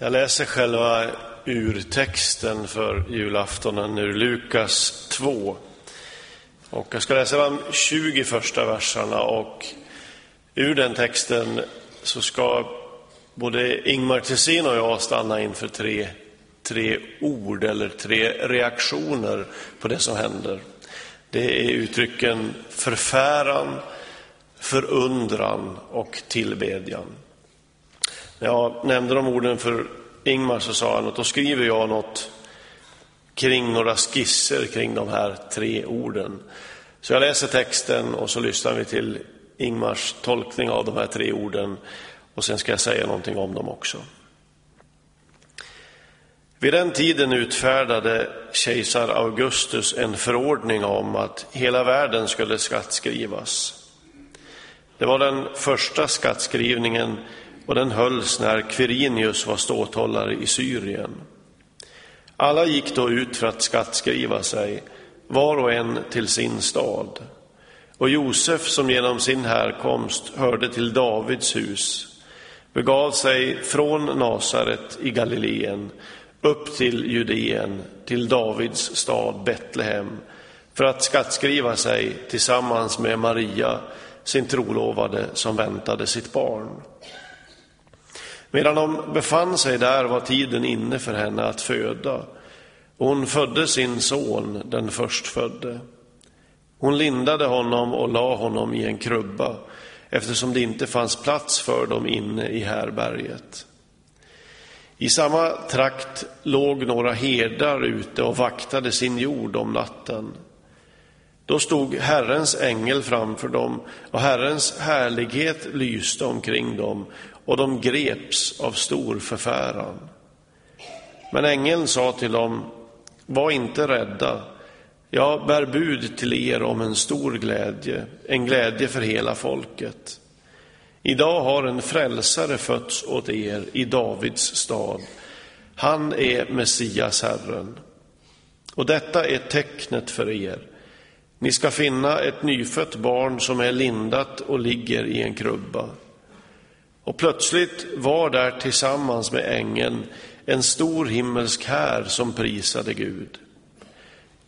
Jag läser själva urtexten för julaftonen ur Lukas 2. Och jag ska läsa de 20 första verserna och ur den texten så ska både Ingmar Tessin och jag stanna inför tre, tre ord eller tre reaktioner på det som händer. Det är uttrycken förfäran, förundran och tillbedjan. När jag nämnde de orden för Ingmar så sa han att då skriver jag något kring några skisser kring de här tre orden. Så jag läser texten och så lyssnar vi till Ingmars tolkning av de här tre orden och sen ska jag säga någonting om dem också. Vid den tiden utfärdade kejsar Augustus en förordning om att hela världen skulle skattskrivas. Det var den första skattskrivningen och den hölls när Quirinius var ståthållare i Syrien. Alla gick då ut för att skattskriva sig, var och en till sin stad. Och Josef, som genom sin härkomst hörde till Davids hus, begav sig från Nasaret i Galileen upp till Judeen, till Davids stad Betlehem, för att skattskriva sig tillsammans med Maria, sin trolovade, som väntade sitt barn. Medan de befann sig där var tiden inne för henne att föda. hon födde sin son, den förstfödde. Hon lindade honom och la honom i en krubba eftersom det inte fanns plats för dem inne i härberget. I samma trakt låg några herdar ute och vaktade sin jord om natten. Då stod Herrens ängel framför dem och Herrens härlighet lyste omkring dem och de greps av stor förfäran. Men ängeln sa till dem, var inte rädda, jag bär bud till er om en stor glädje, en glädje för hela folket. Idag har en frälsare fötts åt er i Davids stad. Han är Messias, Herren. Och detta är tecknet för er. Ni ska finna ett nyfött barn som är lindat och ligger i en krubba. Och plötsligt var där tillsammans med ängeln en stor himmelsk här som prisade Gud.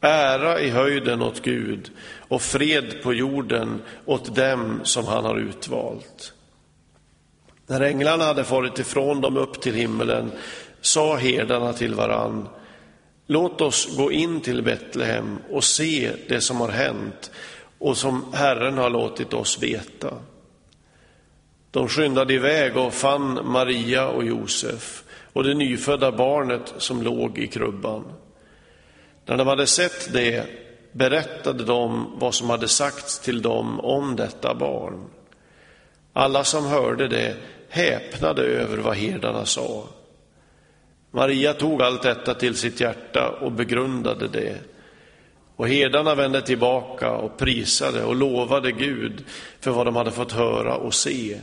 Ära i höjden åt Gud och fred på jorden åt dem som han har utvalt. När änglarna hade farit ifrån dem upp till himmelen sa herdarna till varann Låt oss gå in till Betlehem och se det som har hänt och som Herren har låtit oss veta. De skyndade iväg och fann Maria och Josef och det nyfödda barnet som låg i krubban. När de hade sett det berättade de vad som hade sagts till dem om detta barn. Alla som hörde det häpnade över vad herdarna sa. Maria tog allt detta till sitt hjärta och begrundade det. Och herdarna vände tillbaka och prisade och lovade Gud för vad de hade fått höra och se.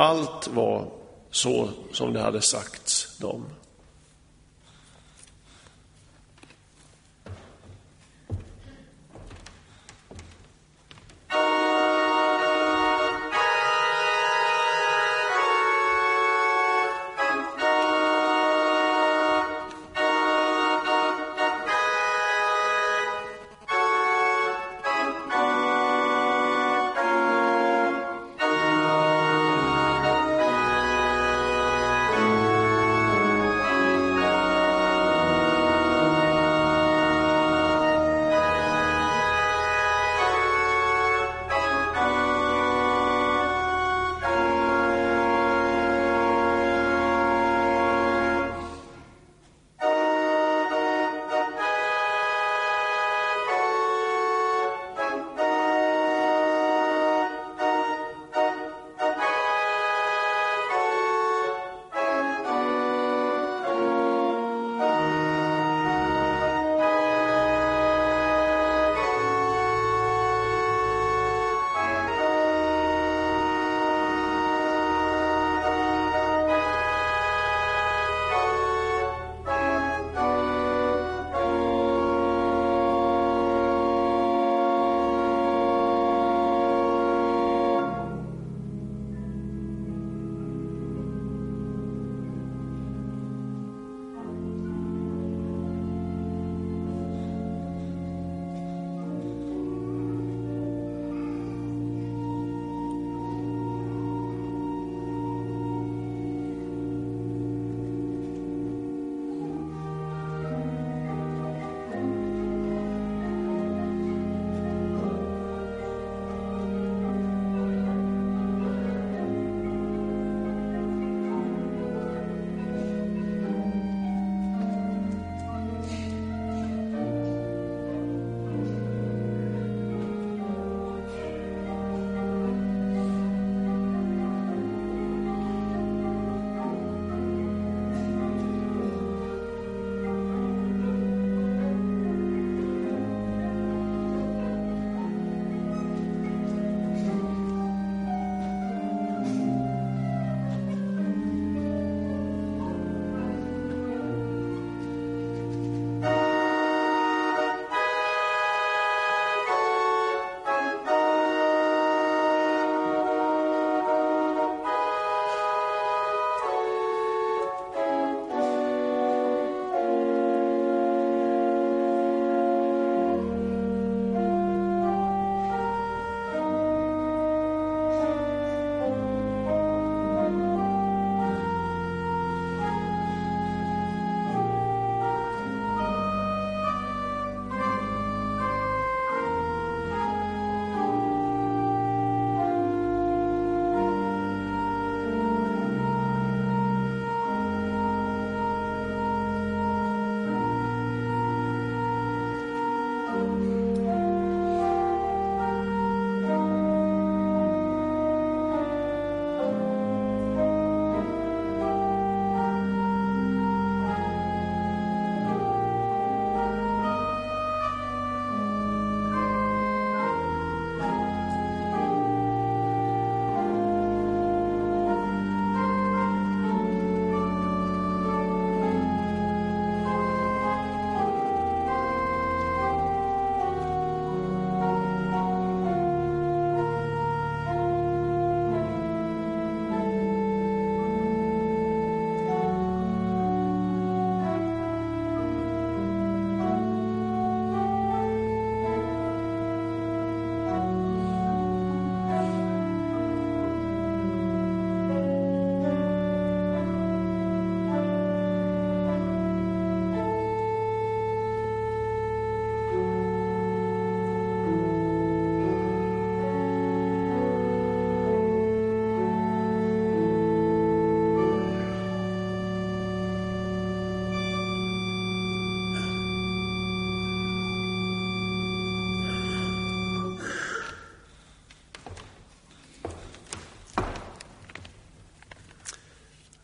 Allt var så som det hade sagts dem.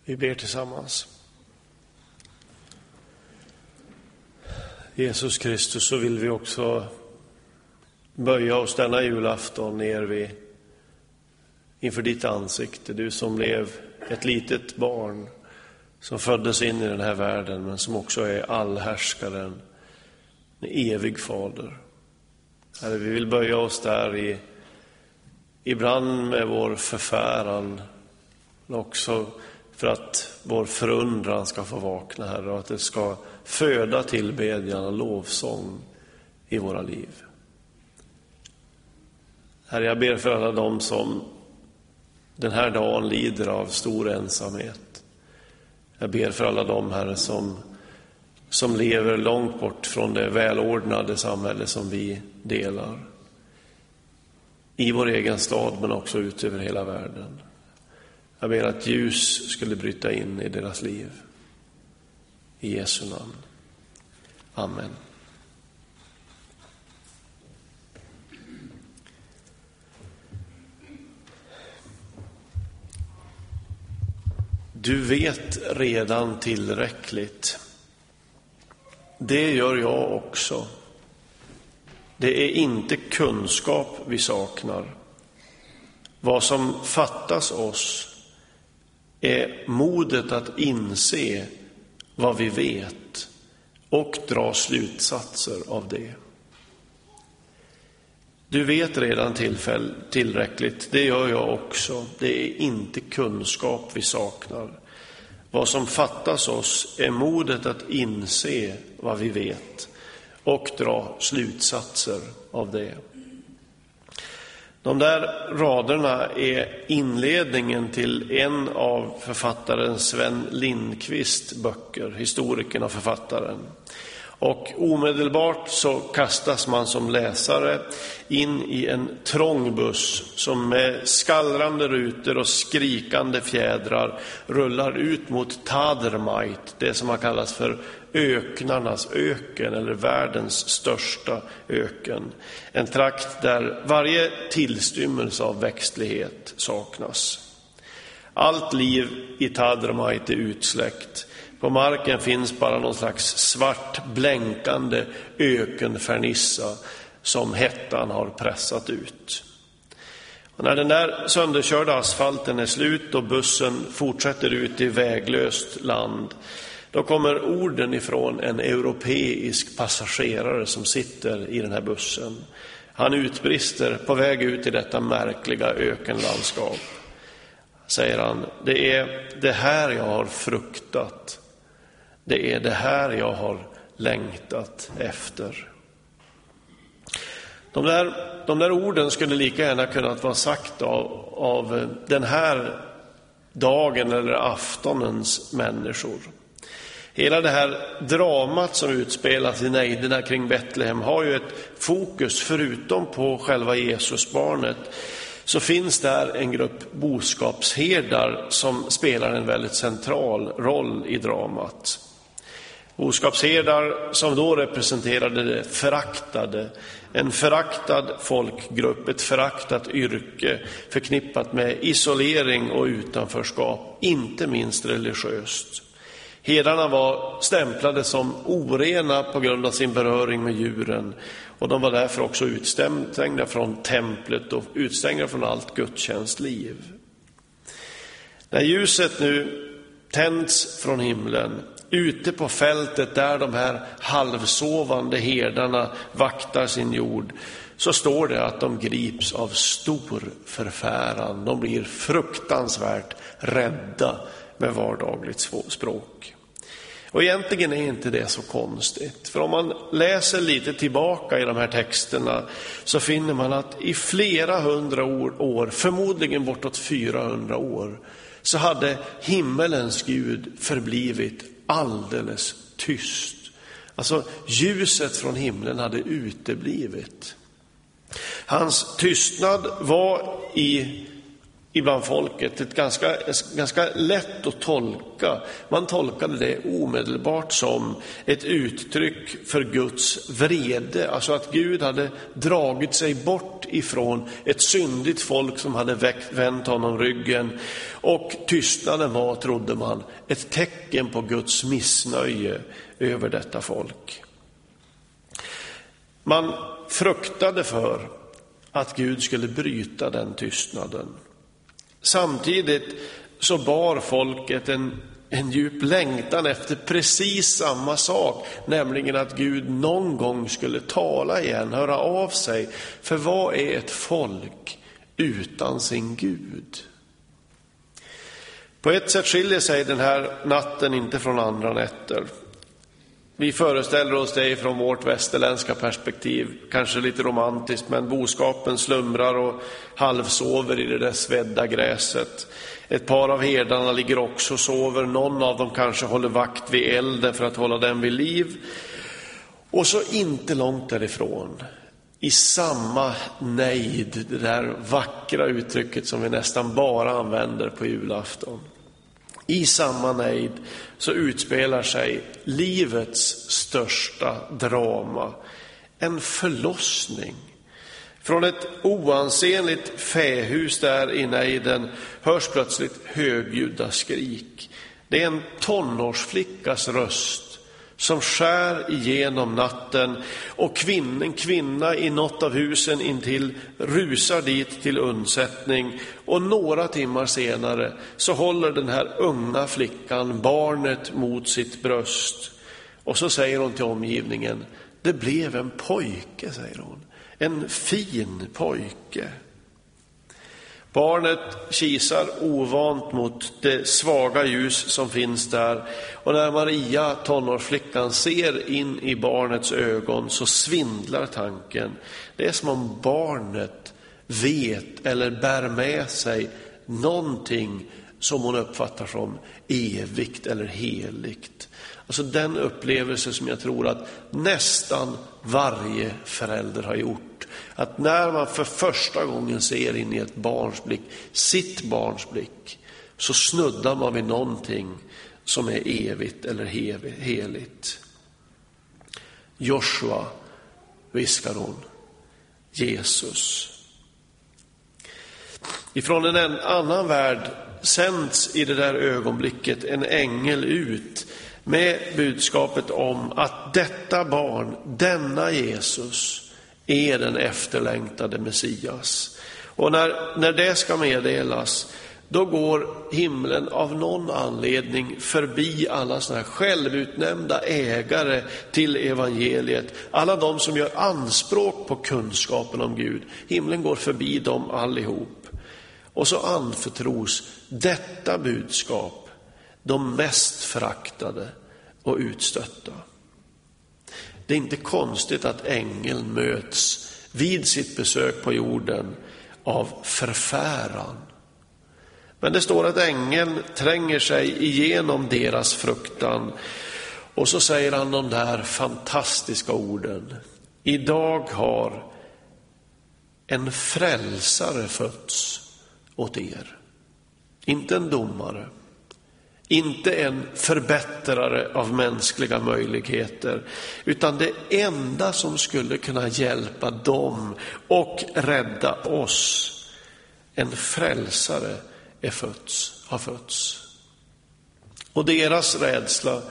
Vi ber tillsammans. Jesus Kristus, så vill vi också böja oss denna julafton ner vid, inför ditt ansikte. Du som blev ett litet barn som föddes in i den här världen, men som också är allhärskaren, en evig fader. Herre, vi vill böja oss där i, ibland med vår förfäran, men också för att vår förundran ska få vakna, Herre, och att det ska föda tillbedjan och lovsång i våra liv. Herre, jag ber för alla dem som den här dagen lider av stor ensamhet. Jag ber för alla dem, Herre, som, som lever långt bort från det välordnade samhälle som vi delar. I vår egen stad, men också ut över hela världen. Jag ber att ljus skulle bryta in i deras liv. I Jesu namn. Amen. Du vet redan tillräckligt. Det gör jag också. Det är inte kunskap vi saknar. Vad som fattas oss är modet att inse vad vi vet och dra slutsatser av det. Du vet redan tillfäll, tillräckligt, det gör jag också. Det är inte kunskap vi saknar. Vad som fattas oss är modet att inse vad vi vet och dra slutsatser av det. De där raderna är inledningen till en av författaren Sven Lindqvists böcker, historikern och författaren. Och omedelbart så kastas man som läsare in i en trång buss som med skallrande rutor och skrikande fjädrar rullar ut mot Tadermait, det som har kallats för öknarnas öken eller världens största öken. En trakt där varje tillstymmelse av växtlighet saknas. Allt liv i Tadermait är utsläckt. På marken finns bara någon slags svart blänkande ökenfernissa som hettan har pressat ut. Och när den där sönderkörda asfalten är slut och bussen fortsätter ut i väglöst land, då kommer orden ifrån en europeisk passagerare som sitter i den här bussen. Han utbrister på väg ut i detta märkliga ökenlandskap. Säger han, det är det här jag har fruktat det är det här jag har längtat efter. De där, de där orden skulle lika gärna kunnat vara sagt av, av den här dagen eller aftonens människor. Hela det här dramat som utspelas i nejderna kring Betlehem har ju ett fokus, förutom på själva Jesusbarnet, så finns där en grupp boskapsherdar som spelar en väldigt central roll i dramat. Boskapsherdar som då representerade det föraktade, en föraktad folkgrupp, ett föraktat yrke förknippat med isolering och utanförskap, inte minst religiöst. Herdarna var stämplade som orena på grund av sin beröring med djuren och de var därför också utstängda från templet och utstängda från allt gudstjänstliv. När ljuset nu tänds från himlen ute på fältet där de här halvsovande herdarna vaktar sin jord, så står det att de grips av stor förfäran. De blir fruktansvärt rädda med vardagligt språk. Och egentligen är inte det så konstigt, för om man läser lite tillbaka i de här texterna så finner man att i flera hundra år, förmodligen bortåt 400 år, så hade himmelens Gud förblivit alldeles tyst. Alltså ljuset från himlen hade uteblivit. Hans tystnad var i ibland folket, ett ganska, ganska lätt att tolka. Man tolkade det omedelbart som ett uttryck för Guds vrede, alltså att Gud hade dragit sig bort ifrån ett syndigt folk som hade vänt honom ryggen. Och tystnaden var, trodde man, ett tecken på Guds missnöje över detta folk. Man fruktade för att Gud skulle bryta den tystnaden. Samtidigt så bar folket en, en djup längtan efter precis samma sak, nämligen att Gud någon gång skulle tala igen, höra av sig. För vad är ett folk utan sin Gud? På ett sätt skiljer sig den här natten inte från andra nätter. Vi föreställer oss det från vårt västerländska perspektiv, kanske lite romantiskt, men boskapen slumrar och halvsover i det där svedda gräset. Ett par av herdarna ligger också och sover, någon av dem kanske håller vakt vid elden för att hålla den vid liv. Och så inte långt därifrån, i samma nejd, det där vackra uttrycket som vi nästan bara använder på julafton. I samma nejd så utspelar sig livets största drama, en förlossning. Från ett oansenligt fähus där i nejden hörs plötsligt högljudda skrik. Det är en tonårsflickas röst som skär igenom natten och kvinn, en kvinna i något av husen intill rusar dit till undsättning. Och några timmar senare så håller den här unga flickan barnet mot sitt bröst. Och så säger hon till omgivningen, det blev en pojke, säger hon, en fin pojke. Barnet kisar ovant mot det svaga ljus som finns där och när Maria, tonårsflickan, ser in i barnets ögon så svindlar tanken. Det är som om barnet vet eller bär med sig någonting som hon uppfattar som evigt eller heligt. Alltså den upplevelse som jag tror att nästan varje förälder har gjort. Att när man för första gången ser in i ett barns blick, sitt barns blick, så snuddar man vid någonting som är evigt eller heligt. Joshua, viskar hon, Jesus. Ifrån en annan värld sänds i det där ögonblicket en ängel ut med budskapet om att detta barn, denna Jesus, är den efterlängtade Messias. Och när, när det ska meddelas, då går himlen av någon anledning förbi alla sådana här självutnämnda ägare till evangeliet. Alla de som gör anspråk på kunskapen om Gud. Himlen går förbi dem allihop. Och så anförtros detta budskap de mest föraktade och utstötta. Det är inte konstigt att ängeln möts vid sitt besök på jorden av förfäran. Men det står att ängeln tränger sig igenom deras fruktan och så säger han de där fantastiska orden. Idag har en frälsare fötts åt er. Inte en domare, inte en förbättrare av mänskliga möjligheter, utan det enda som skulle kunna hjälpa dem och rädda oss. En frälsare är fötts, har fötts. Och deras rädsla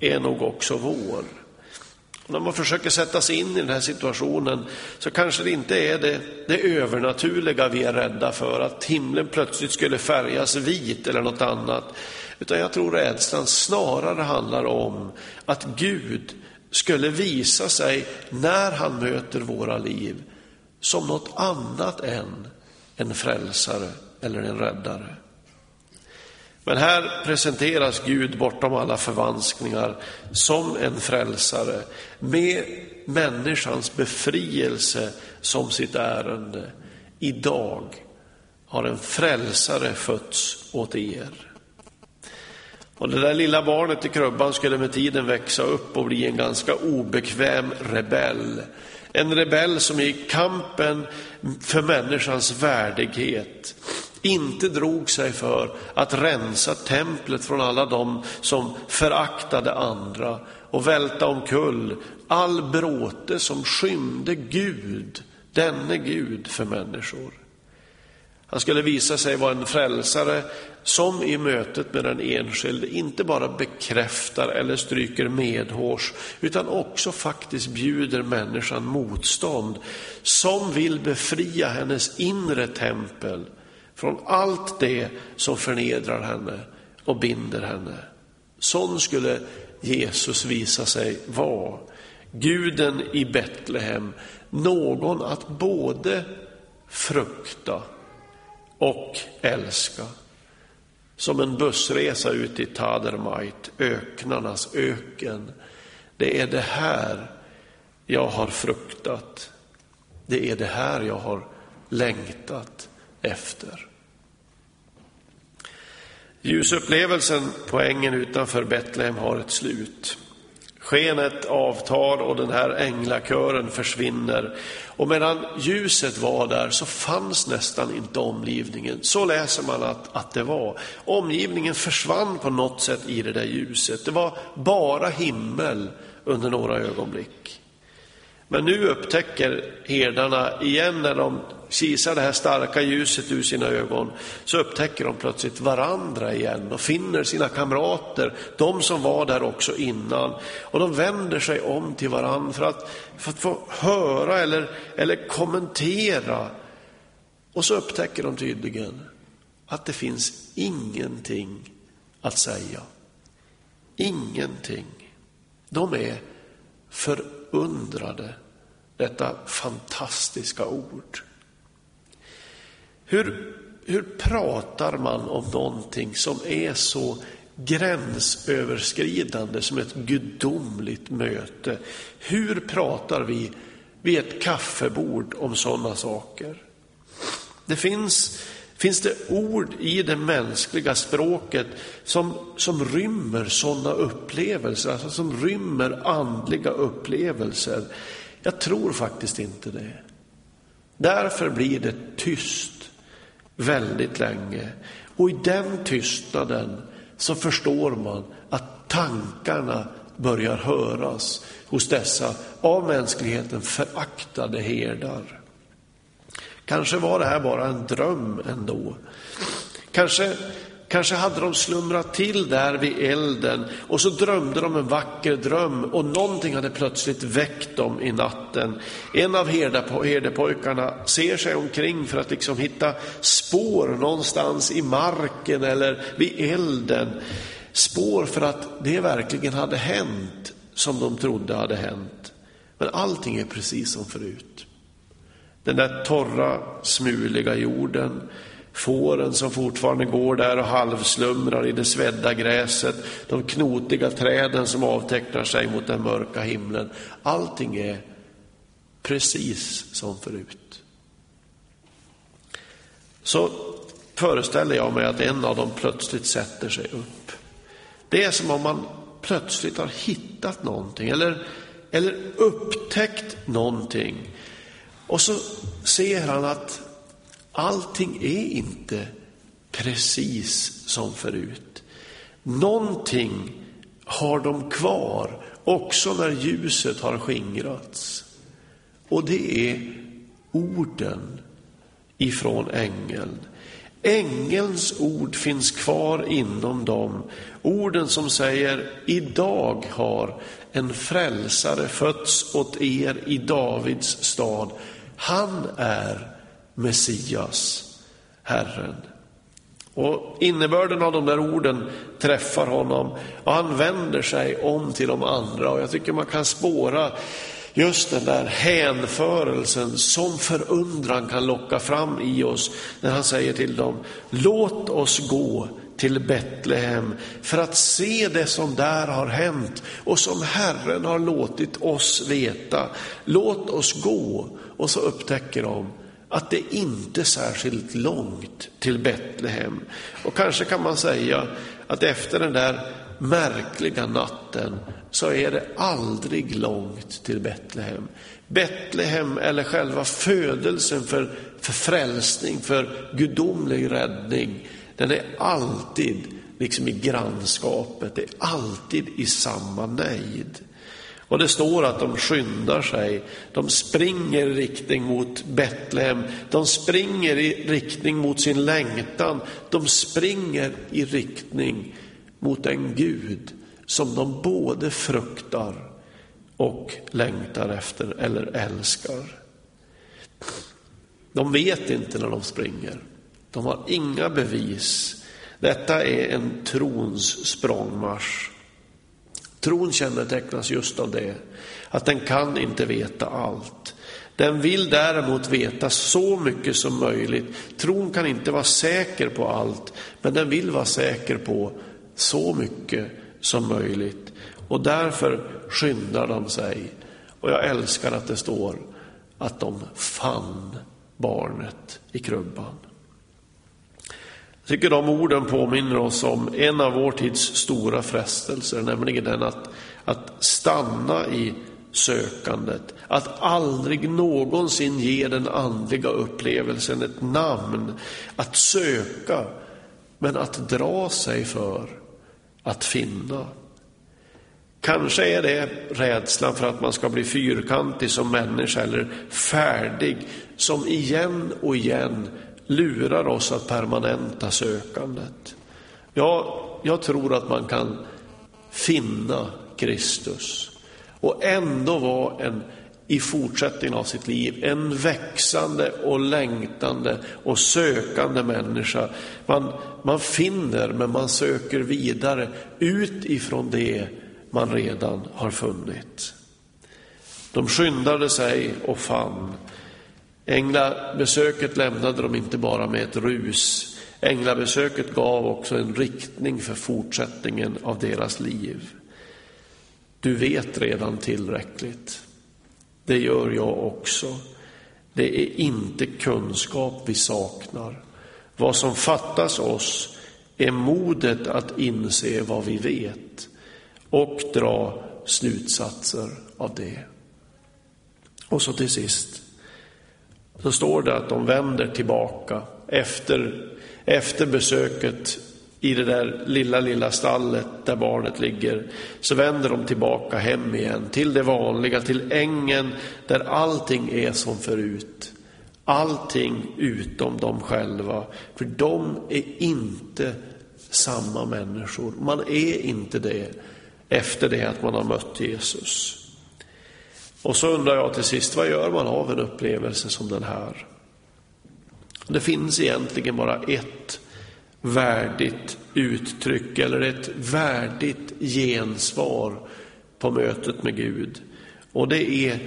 är nog också vår. När man försöker sätta sig in i den här situationen så kanske det inte är det, det övernaturliga vi är rädda för, att himlen plötsligt skulle färgas vit eller något annat. Utan jag tror rädslan snarare handlar om att Gud skulle visa sig när han möter våra liv som något annat än en frälsare eller en räddare. Men här presenteras Gud bortom alla förvanskningar som en frälsare med människans befrielse som sitt ärende. Idag har en frälsare fötts åt er. Och det där lilla barnet i krubban skulle med tiden växa upp och bli en ganska obekväm rebell. En rebell som i kampen för människans värdighet. inte drog sig för att rensa templet från alla dem som föraktade andra och välta omkull all bråte som skymde Gud, denne Gud för människor. Han skulle visa sig vara en frälsare som i mötet med den enskilde inte bara bekräftar eller stryker medhårs utan också faktiskt bjuder människan motstånd som vill befria hennes inre tempel från allt det som förnedrar henne och binder henne. Sån skulle Jesus visa sig vara. Guden i Betlehem, någon att både frukta och älska. Som en bussresa ut i Tadermait, öknarnas öken. Det är det här jag har fruktat. Det är det här jag har längtat efter. Ljusupplevelsen på ängen utanför Betlehem har ett slut. Skenet avtar och den här änglakören försvinner. Och medan ljuset var där så fanns nästan inte omgivningen. Så läser man att, att det var. Omgivningen försvann på något sätt i det där ljuset. Det var bara himmel under några ögonblick. Men nu upptäcker herdarna igen när de kisar det här starka ljuset ur sina ögon, så upptäcker de plötsligt varandra igen och finner sina kamrater, de som var där också innan. Och de vänder sig om till varandra för att, för att få höra eller, eller kommentera. Och så upptäcker de tydligen att det finns ingenting att säga. Ingenting. De är förundrade, detta fantastiska ord. Hur, hur pratar man om någonting som är så gränsöverskridande som ett gudomligt möte? Hur pratar vi vid ett kaffebord om sådana saker? Det finns, finns det ord i det mänskliga språket som, som rymmer sådana upplevelser, alltså som rymmer andliga upplevelser. Jag tror faktiskt inte det. Därför blir det tyst väldigt länge. Och i den tystnaden så förstår man att tankarna börjar höras hos dessa av mänskligheten föraktade herdar. Kanske var det här bara en dröm ändå. Kanske Kanske hade de slumrat till där vid elden och så drömde de en vacker dröm och någonting hade plötsligt väckt dem i natten. En av herdepojkarna ser sig omkring för att liksom hitta spår någonstans i marken eller vid elden. Spår för att det verkligen hade hänt som de trodde hade hänt. Men allting är precis som förut. Den där torra, smuliga jorden, Fåren som fortfarande går där och halvslumrar i det svedda gräset, de knotiga träden som avtecknar sig mot den mörka himlen. Allting är precis som förut. Så föreställer jag mig att en av dem plötsligt sätter sig upp. Det är som om man plötsligt har hittat någonting eller, eller upptäckt någonting. Och så ser han att allting är inte precis som förut. Någonting har de kvar också när ljuset har skingrats. Och det är orden ifrån ängeln. Ängelns ord finns kvar inom dem. Orden som säger, idag har en frälsare fötts åt er i Davids stad. Han är Messias, Herren. Och innebörden av de där orden träffar honom och han vänder sig om till de andra och jag tycker man kan spåra just den där hänförelsen som förundran kan locka fram i oss när han säger till dem, låt oss gå till Betlehem för att se det som där har hänt och som Herren har låtit oss veta. Låt oss gå. Och så upptäcker de att det inte är särskilt långt till Betlehem. Och kanske kan man säga att efter den där märkliga natten så är det aldrig långt till Betlehem. Betlehem eller själva födelsen för för frälsning, för gudomlig räddning, den är alltid liksom i grannskapet, det är alltid i samma nejd. Och det står att de skyndar sig, de springer i riktning mot Betlehem, de springer i riktning mot sin längtan, de springer i riktning mot en Gud som de både fruktar och längtar efter eller älskar. De vet inte när de springer, de har inga bevis. Detta är en trons språngmarsch. Tron kännetecknas just av det, att den kan inte veta allt. Den vill däremot veta så mycket som möjligt. Tron kan inte vara säker på allt, men den vill vara säker på så mycket som möjligt. Och därför skyndar de sig. Och jag älskar att det står att de fann barnet i krubban. Jag tycker de orden påminner oss om en av vår tids stora frestelser, nämligen den att, att stanna i sökandet, att aldrig någonsin ge den andliga upplevelsen ett namn, att söka, men att dra sig för att finna. Kanske är det rädslan för att man ska bli fyrkantig som människa eller färdig som igen och igen lurar oss att permanenta sökandet. Ja, jag tror att man kan finna Kristus och ändå vara en, i fortsättningen av sitt liv, en växande och längtande och sökande människa. Man, man finner, men man söker vidare utifrån det man redan har funnit. De skyndade sig och fann. Änglabesöket lämnade de inte bara med ett rus. Änglabesöket gav också en riktning för fortsättningen av deras liv. Du vet redan tillräckligt. Det gör jag också. Det är inte kunskap vi saknar. Vad som fattas oss är modet att inse vad vi vet och dra slutsatser av det. Och så till sist, så står det att de vänder tillbaka efter, efter besöket i det där lilla, lilla stallet där barnet ligger, så vänder de tillbaka hem igen till det vanliga, till ängen där allting är som förut. Allting utom de själva, för de är inte samma människor. Man är inte det efter det att man har mött Jesus. Och så undrar jag till sist, vad gör man av en upplevelse som den här? Det finns egentligen bara ett värdigt uttryck eller ett värdigt gensvar på mötet med Gud. Och det är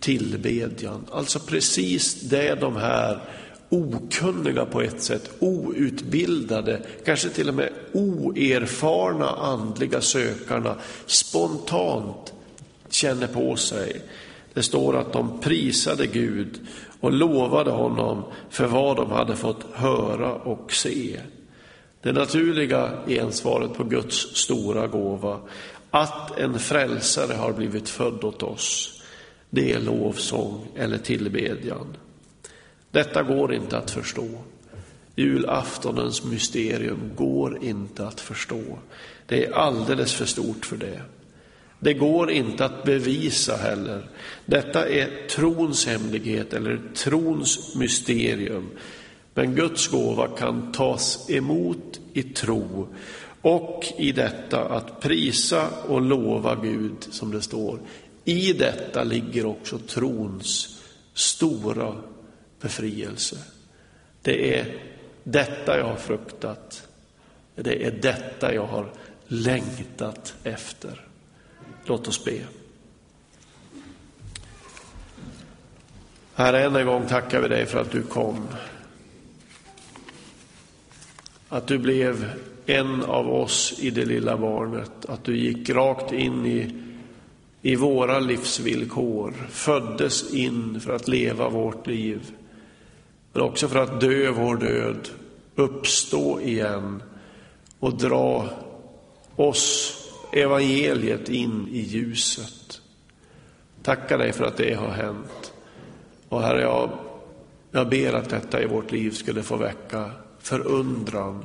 tillbedjan, alltså precis det de här okunniga på ett sätt, outbildade, kanske till och med oerfarna andliga sökarna spontant känner på sig. Det står att de prisade Gud och lovade honom för vad de hade fått höra och se. Det naturliga gensvaret på Guds stora gåva, att en frälsare har blivit född åt oss, det är lovsång eller tillbedjan. Detta går inte att förstå. Julaftonens mysterium går inte att förstå. Det är alldeles för stort för det. Det går inte att bevisa heller. Detta är trons hemlighet eller trons mysterium. Men Guds gåva kan tas emot i tro och i detta att prisa och lova Gud, som det står. I detta ligger också trons stora befrielse. Det är detta jag har fruktat. Det är detta jag har längtat efter. Låt oss be. Herre, än en gång tackar vi dig för att du kom. Att du blev en av oss i det lilla barnet, att du gick rakt in i i våra livsvillkor, föddes in för att leva vårt liv, men också för att dö vår död, uppstå igen. Och dra oss, evangeliet, in i ljuset. Tackar dig för att det har hänt. Och Herre, jag Jag ber att detta i vårt liv skulle få väcka förundran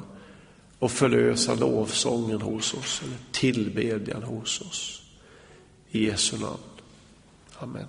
och förlösa lovsången hos oss, eller tillbedjan hos oss. I Jesu namn. Amen.